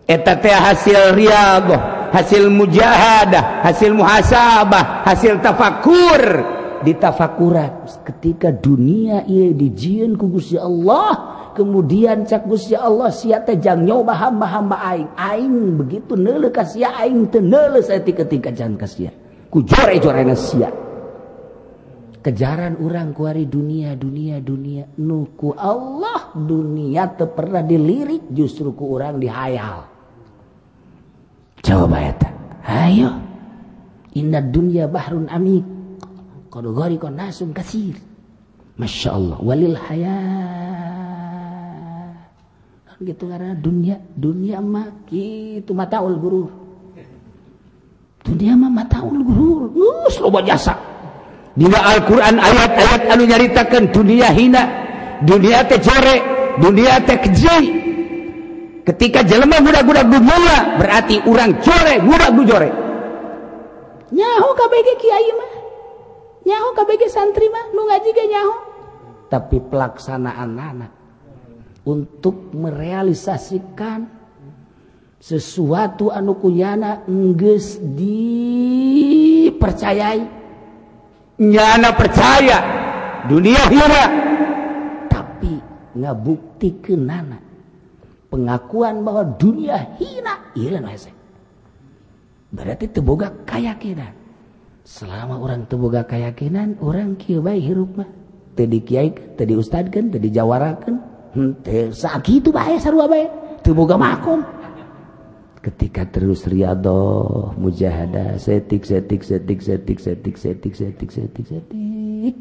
eta teh hasil riyadhah hasil mujahadah hasil muhasabah hasil tafakur. Ditafakuran ketika dunia ia dijian ku Allah kemudian cak Gusti Allah sia teh jang nyoba hamba-hamba aing. Aing begitu neuleuh ka aing teu neuleuh saeutik-eutik jangan ka sia ku jore-jorena kejaran orang kuari dunia dunia dunia. Nuku Allah dunia te pernah dilirik justru ku orang dihayal coba eta ayo. Inna dunia bahrun amik. Qad gharqa nasum kasir Masya Allah. Walil haya gitu karena dunia dunia mah gitu mataul gurur. Dunia mah mataul gurur. Uh, loba jasa. Dina Al-Quran ayat-ayat anu nyaritakan dunia hina dunia teh dunia teh ketika jelema budak-budak dunia berarti orang core budak bujore nyaho KBG kiai mah? Nyaho KBG santri mah? Nu ngaji ge nyaho? Tapi pelaksanaan anak untuk merealisasikan sesuatu anu kunyana enggeus dipercayai. Nyana percaya dunia hina tapi ngabuktikeun nana pengakuan bahwa dunia hina. Ieu hese berarti teboga keyakinan. Selama orang teboga keyakinan orang kieu bae hirup mah. Tadi kiai tadi ustad kan tadi jawarakan teu sakitu bae sarua bae. Teu boga makom ketika terus riadoh mujahadah setik setik setik setik setik setik setik setik setik.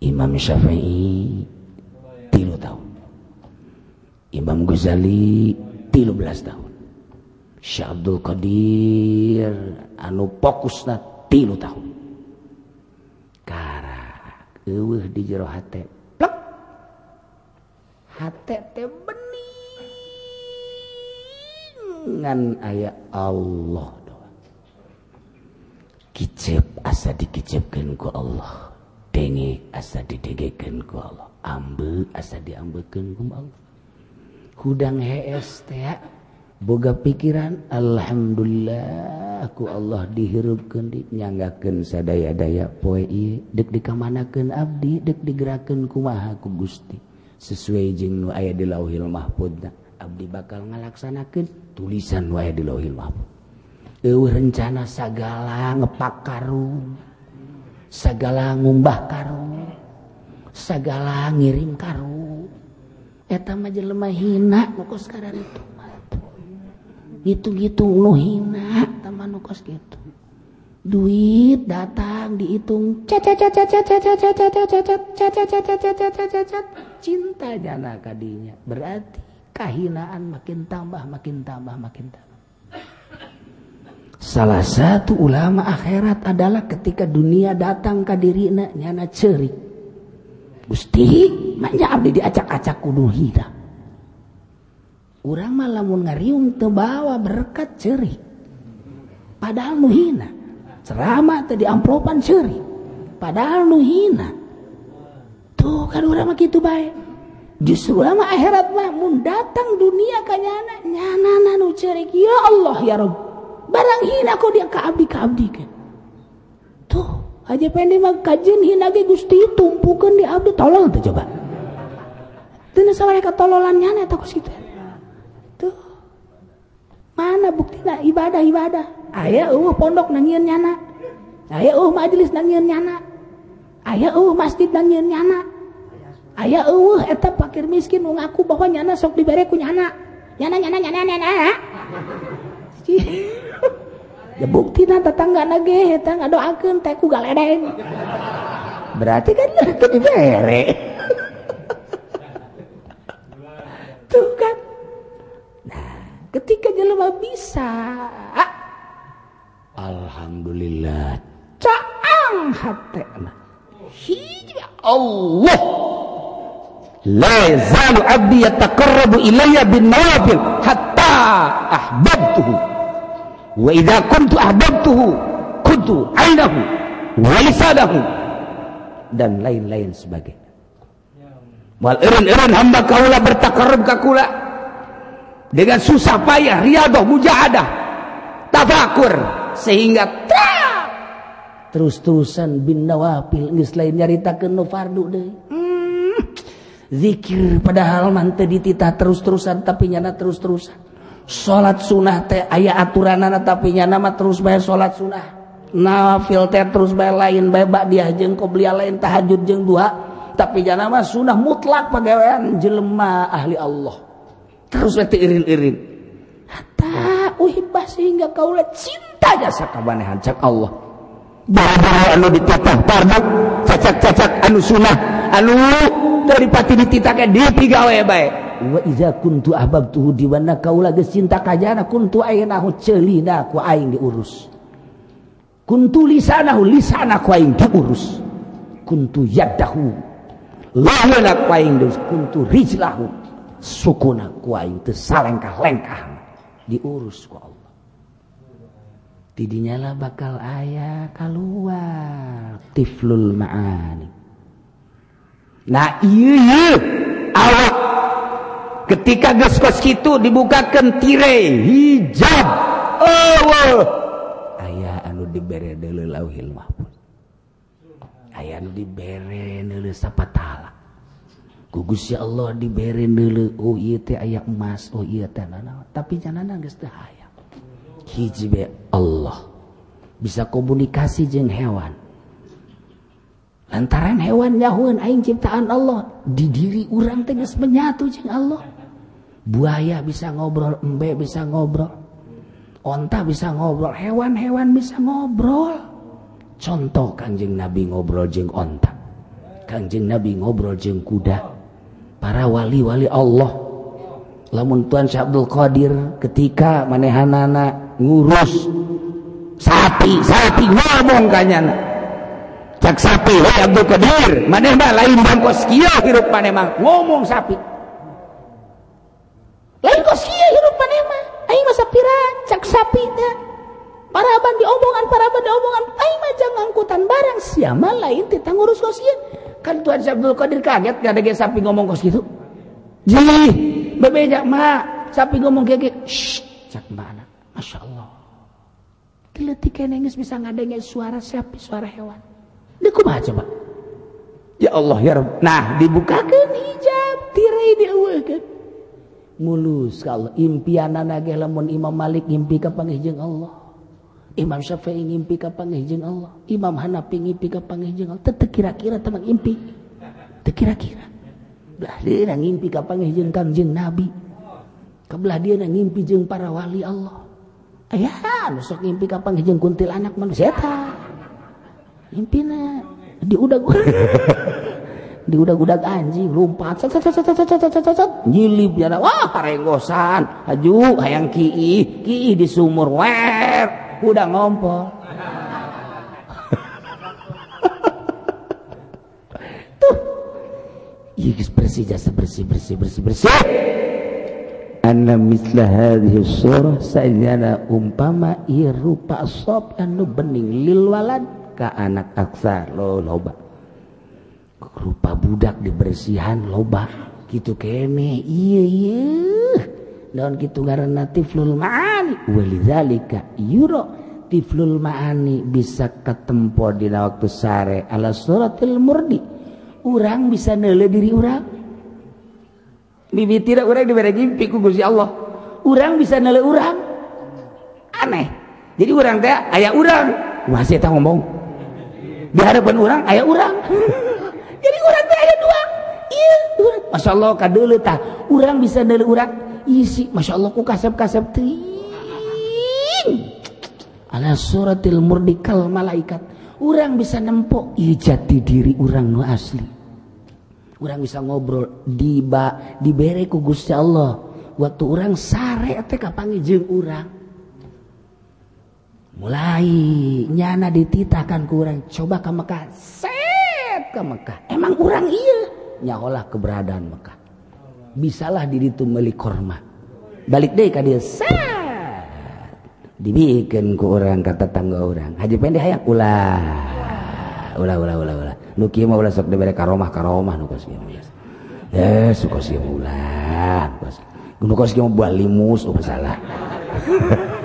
Imam Syafi'i tilu tahun Imam Ghazali 13 tahun. Syekh Abdul Qadir anu fokusna tilu tahun. Karak eueuh di jero hate plek hate teh bening ngan aya Allah doa kicep asa dikicipkeun ku Allah. Denge asa didegekeun ku Allah. Ambe asa diambekeun ku Allah. hudang hees teh boga pikiran Alhamdulillahku Allah dihirupkan kendi sadaya-daya poe dek dikamanaken Abdi dek digeraken kumahaku Gusti. Sesuai jeng nu aya di lauhil mahfudna Abdi bakal ngalaksanakan tulisan nu aya di lauhil mahfud eueuh rencana sagala ngepak karung sagala ngumbah karung sagala ngirim karung. etama jelema hina nukos sekarang itu gitu-gitu nu hina teman nukos gitu duit datang dihitung cacat cacat cacat cacat cacat cacat cacat cacat cacat cacat cinta jana kadinya berarti kehinaan makin tambah makin tambah makin tambah salah satu ulama akhirat adalah ketika dunia datang ke diri nyana cerik Gusti manja abdi diacak-acak kudu hina urang mah lamun ngariung tebawa berkat ceri padahal nuhina ceramah teh diamplopan ceri padahal nuhina tuh kan urang mah kitu bae. Justru urang mah akhirat mah mun datang dunia ka nyana. Nyana nu ya Allah ya Rabb barang hina kok dia ka abdi ka abdi kan Haji Pendi mah kajian hinagi Gusti tumpukan di abdi tolong tuh coba. Tena mereka tololannya eta takut situ. Tuh. Mana buktinya ibadah-ibadah? ayah uh pondok nangian nyana. ayah uh majelis nangian nyana. ayah uh masjid nangian nyana. Ayah uh etap pakir miskin mengaku ngaku bahwa nyana sok diberi ku nyana. Nyana nyana nyana nyana. nyana. *laughs* ya bukti na tetangga nage eta ngadoakeun teh ku galedeng berarti kan itu dibere. *laughs* Tuh kan. Ketika jelema bisa alhamdulillah. Caang hatena hija Allah. La yazalu abdi yataqarrabu ilayya bin nawafil hatta ahbabtuhu wa idza kuntu ahbabtuhu kuntu ainahu wa lisanahu dan lain-lain sebagainya. Wal irin-irin hamba kaula bertakarrub ka kula dengan susah payah riadoh mujahadah tafakur sehingga terus-terusan bin nawafil. Geus lain nyaritakeun nu fardu deui. Hmm. zikir padahal mante dititah terus-terusan tapi nyana terus-terusan salat sunnah teh aya aturanana tapi tapinya nama terus bayar salat sunnah. Nafil teh terus bayar lain bebak dia jeng belia lain tahajud jeng dua tapi jangan nama sunnah mutlak pegawaian jelema ahli Allah. Terus nanti irin-irin. Hatta uhibah sehingga kaulah cinta jasa kabanehan cak Allah. Baru anu ditapah parduk cacak-cacak anu sunnah anu daripati dititakan di tiga baik wa iza kuntu ahbabtuhu di mana kau lagi cinta kajana kuntu aynahu celina ku aing diurus. Kuntu lisanahu lisanaku aing diurus. Kuntu yadahu lahana ku aing diurus. Kuntu rijlahu sukuna ku aing teu salengkah-lengkah diurus ku Allah. Didinya lah bakal ayah keluar. Tiflul ma'ani Nah, iya awak. Ketika geskos itu dibukakan tirai hijab. Oh, ayah anu dibere dulu lauhil mahfud ayah anu dibere dulu sapatala. Gugus ya Allah dibere dulu. Oh iya teh aya emas. Oh iya teh nana. Tapi jangan nangis teh ayah hijab Allah. Bisa komunikasi jeng hewan. Lantaran hewan nyahuan aing ciptaan Allah. Di diri orang tegas menyatu jeng Allah. Buaya bisa ngobrol embe bisa ngobrol. Onta bisa ngobrol hewan-hewan bisa ngobrol. Contoh kanjeng Nabi ngobrol jeng onta. Kanjeng Nabi ngobrol jeng kuda. Para wali-wali Allah. Lamun Tuan Syekh Abdul Qadir ketika manehanana ngurus sapi sapi ngomong kanyana cak sapi wah Abdul Qadir. Mana mah lain bangkos kia hirup mana mah ngomong sapi. Lain kos kia hirup mana mah aing mah sapiran cak sapi teh. Paraban diomongan paraban diomongan. Aing mah jangan angkutan barang. Siapa lain kita ngurus kos kia kan Tuhan Abdul Qadir kaget gak ada sapi ngomong kos gitu jadi berbeda mah sapi ngomong kayak cak mana? Masya Allah. Geletik nengis bisa ngadengin suara sapi, suara hewan. kumaha coba ya Allah ya Rabb. Nah dibukakan hijab tirai diawahkan mulus kalau impianan nage lamun Imam Malik ngimpi ka panggih Allah. Imam Syafi'i ngimpi ka panggih Allah. Imam Hanafi ngimpi ka panggih Allah. Tetep kira-kira teman impi? Teu kira-kira. Belah dia ngimpi ka panggih jeung Kanjeng Nabi. Kebelah dia ngimpi jeung para wali Allah. Ayah nu sok ngimpi ka panggih kuntil anak manusia eta. Impina gue. Di diudag-udag *laughs* anjing, lompat, cet cet cet cet cet cet cet nyilip jana. Wah, rengosan Aju hayang ki'i, ki'i di sumur. Wer, udah ngompol. *laughs* Tuh. Iya, ih bersih jasa bersih bersih bersih bersih. Anna misla hadhi surah sayyana umpama irupa sop anu bening lilwalad, ka anak aksar lo loba. Rupa budak dibersihan loba. Gitu kene iya iya. Daun gitu ngaranna tiflul ma'ani. Walidzalika yuro. Tiflul ma'ani bisa ketempo dina waktu sare ala suratil murdi. Urang bisa neule diri urang. Tidak orang diberi ngimpi ku Gusti Allah. Orang bisa nilai orang aneh. Jadi orang teh ayah orang masih tak ngomong di hadapan orang ayah orang. *laughs* Jadi orang teh aya dua. Iya urang Masya Allah kadeuleu tah. Urang bisa deuleu urang isi Masya Allah ku kasep-kasep ting ala suratil murdikal malaikat. Orang bisa nempok iya jati diri urang nu asli. Orang bisa ngobrol di ba dibere ku Gusti Allah. Waktu orang sare teh kapangi jeung urang mulai nyana dititakan kurang coba ke Mekah. Set ke Mekah. Emang kurang iya? Nyaholah keberadaan Mekah. Bisalah diri itu melik korma balik deh ke dia. Set. Dibikin ke orang kata tangga orang haji pendek hayang ulah. Ulah ulah ulah ulah. Nu kieu mah ulah sok dibere ka romah ka rumah nu kosieun geus eh su kosieun ulah. Nu kosieun buah limus ulah salah *laughs*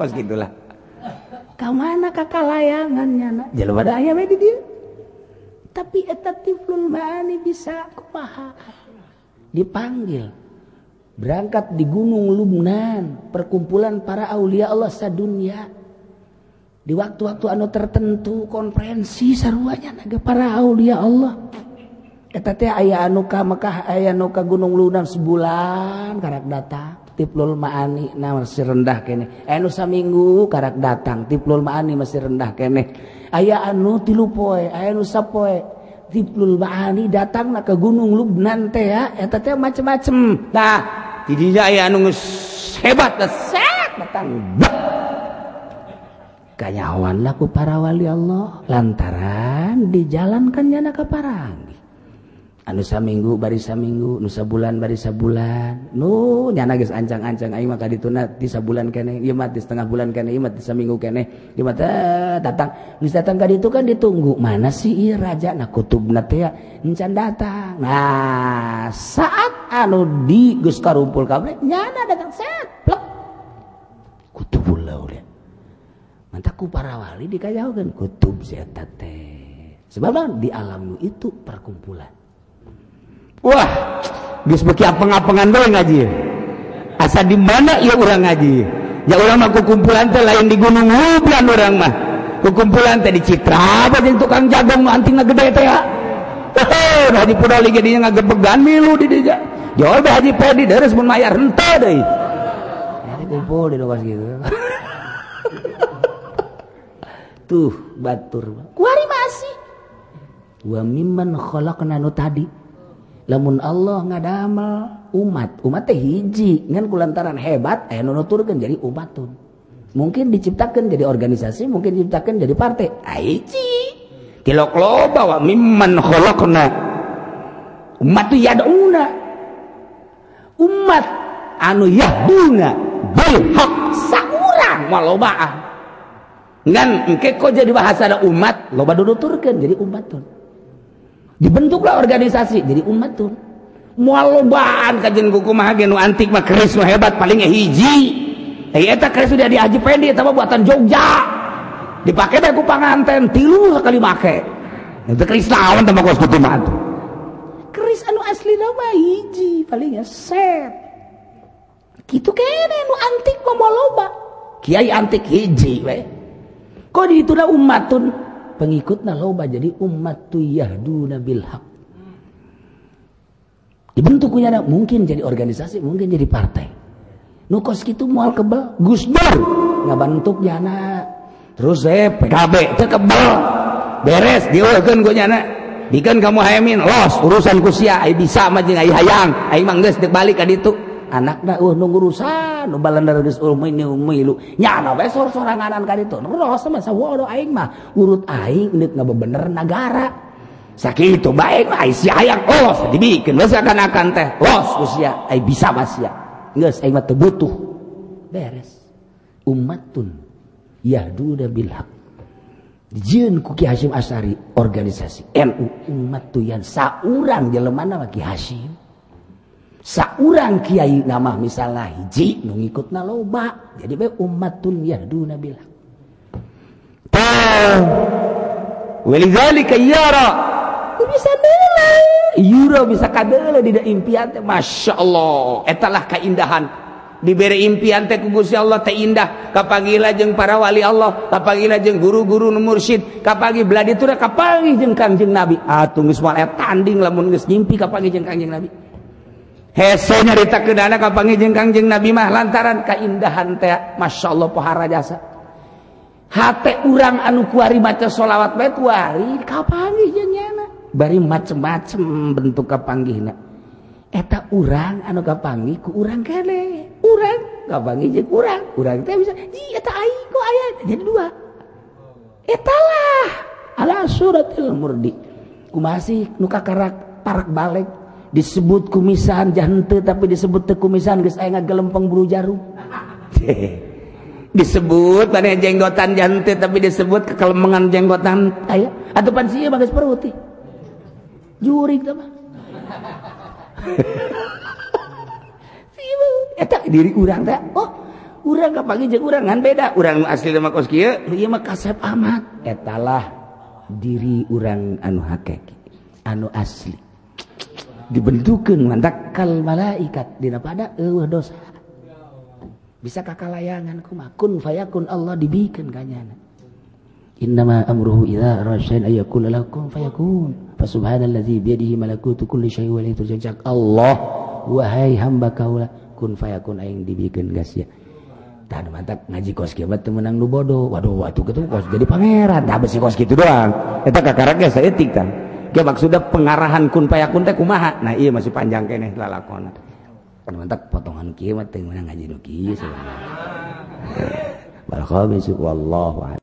oh kos gitulah ka mana kakak layangannya na jalan pada ayam di dia. Tapi etatiful ma'ani bisa kumaha dipanggil. Berangkat di gunung Lumnan perkumpulan para aulia Allah sadunya. Di waktu-waktu anu tertentu konferensi sarwanya naga para aulia Allah. Eta teh aya anu ka Mekah aya anu ka Gunung Lunan sebulan karak datang tiplul maani na masih rendah kene. Anu saminggu karak datang tiplul maani masih rendah kene. Aya anu tilu poe aya anu sapoe tiplul maani datang na ke gunung Lubnan teh ya eta teh macem-macem. Nah di dinya aya anu hebat set datang. Kanyawan laku para wali Allah lantaran dijalankannya na ke parang. Nusa minggu barisa minggu Nusa bulan barisa bulan nunya nagis ancang-ancang maka dituna di bulan kene Imat di setengah bulan kene Imat di minggu kene. Imat eh, datang. Nis datang kali itu kan ditunggu mana sih iya raja? Nah kutub ya encan datang. Nah saat anu di gus karumpul kabeh nyana datang set plek. Kutub ulah mantaku para wali dikajaukan kutub zeta teh. Sebab di alam itu perkumpulan Wah geus beki apeng-apengan bae ngaji asa di mana ya orang ngaji ya orang mah kumpulan teh lain di gunung Hublan orang mah kumpulan teh di Citra apa jeung tukang jagung nu anting gede teh ya Heh, Haji Pudali gedinya ngagebegan milu di dia. Jauh Haji Pedi deres mun mayar henteu deui. Jadi kumpul di luas gitu. *laughs* Tuh batur. Kuari masih. Wa mimman khalaqna nu tadi namun Allah ngadamel umat umat teh hiji ngan kulantaran hebat eh nunuturkan jadi umatun. Mungkin diciptakan jadi organisasi mungkin diciptakan jadi partai. Hiji. Kilok loba wa mimman khalaqna. Umat tu yaduna. Umat anu yahduna bil haq saurang walobaan ngan engke kok jadi bahasa ada umat loba nunuturkan jadi umatun dibentuklah organisasi. Jadi umat tuh. Mual lobaan kajian kuku mah genu antik mah keris mah hebat palingnya eh hiji. Eh eta keris sudah diaji pendek tapi buatan Jogja. Dipakai deh ku panganten tilu sekali make. Itu keris lawan tambah kos kutu mah keris anu asli nama hiji palingnya set. Gitu kene anu antik mah mual loba. Kiai antik hiji we. Kok ditunda umatun pengikutna loba jadi umat tu yahduna bil haq. Dibentuk punya mungkin jadi organisasi mungkin jadi partai. Nukos gitu mual kebel Gus Dur. Ngabantuk jana. Terus saya PKB kebel beres dieukeun ku nyana bikin kamu hayamin los urusan kusia ai bisa mah jeung hayang. Ai mah geus balik ka ditu anak uh, urusan urut aing bener negara sakit itu baik si ayaang oh, dibikin. Akan teh los usia ay, bisa basia geus aing mah teu butuh beres. Umatun yahdu bilhaq. Ku kuki Hasyim Asari organisasi NU umat tuyan sauran jelemana lagi Hasyim seorang Kyai nama misalnya hiji ngikut na loba. Jadi umatun yarduna bilang Walidhalika yara. Bisa nilai Yura bisa kadele di impian teh. Masya Allah. Etalah keindahan. Diberi impian teh kugusi Allah teh indah. Kapagila jeng para wali Allah. Kapagila jeng guru-guru nu mursyid. Kapagi beladi tura kapagi jeng kangjeng Nabi. Ah tunggu semua tanding lamun geus nyimpi kapagi jeng kangjeng Nabi. hese nyarita ke dana kapangi jeung kangjeng Nabi mah lantaran kaindahan teh Masya Allah pohara jasa. Hate urang anu kuari maca solawat bae kuari kapangi jeung nyana bari macem-macem bentuk kapanggihna eta urang anu kapangi ku urang kene. Urang kapangi jeung urang. Urang teh bisa ji eta aing ku aya. Jadi dua. Etalah ala suratil murdi. Kumasih nu kakarak parak balik. disebut kumisan jante tapi disebut tekumisan guys saya gelempeng bulu jarum. *laughs* Disebut mana jenggotan jante tapi disebut kekelemengan jenggotan ayah atau pansi ya bagas peruti juri kita mah. Tak *laughs* diri urang tak oh urang kapangi jeung urang kan beda. Urang asli mah kos kieu ieu mah kasep amat. Etalah diri urang anu hakiki anu asli. dibentukan mandakal malaikat dina pada eueuh dosa bisa kakalayangan kumaha kun fayakun Allah dibikeun kanyana innama amruhu idza rasya'in ayakul lakum fayakun fa subhanallazi bi yadihi malakutu kulli syai'in wa ilayhi Allah wahai hamba kaula kun fayakun aing dibikeun gas ya Tah mantap ngaji kos kieu bae menang nu bodoh. Waduh, atuh kitu kos jadi pangeran. Tah besi kos kitu doang. Eta kakarang geus saeutik tah. Ge maksudnya pengarahan kun payakun teh kumaha? Nah iya masih panjang keneh lalakonna. Mantap potongan mah teu menang ngaji nu kieu wallahu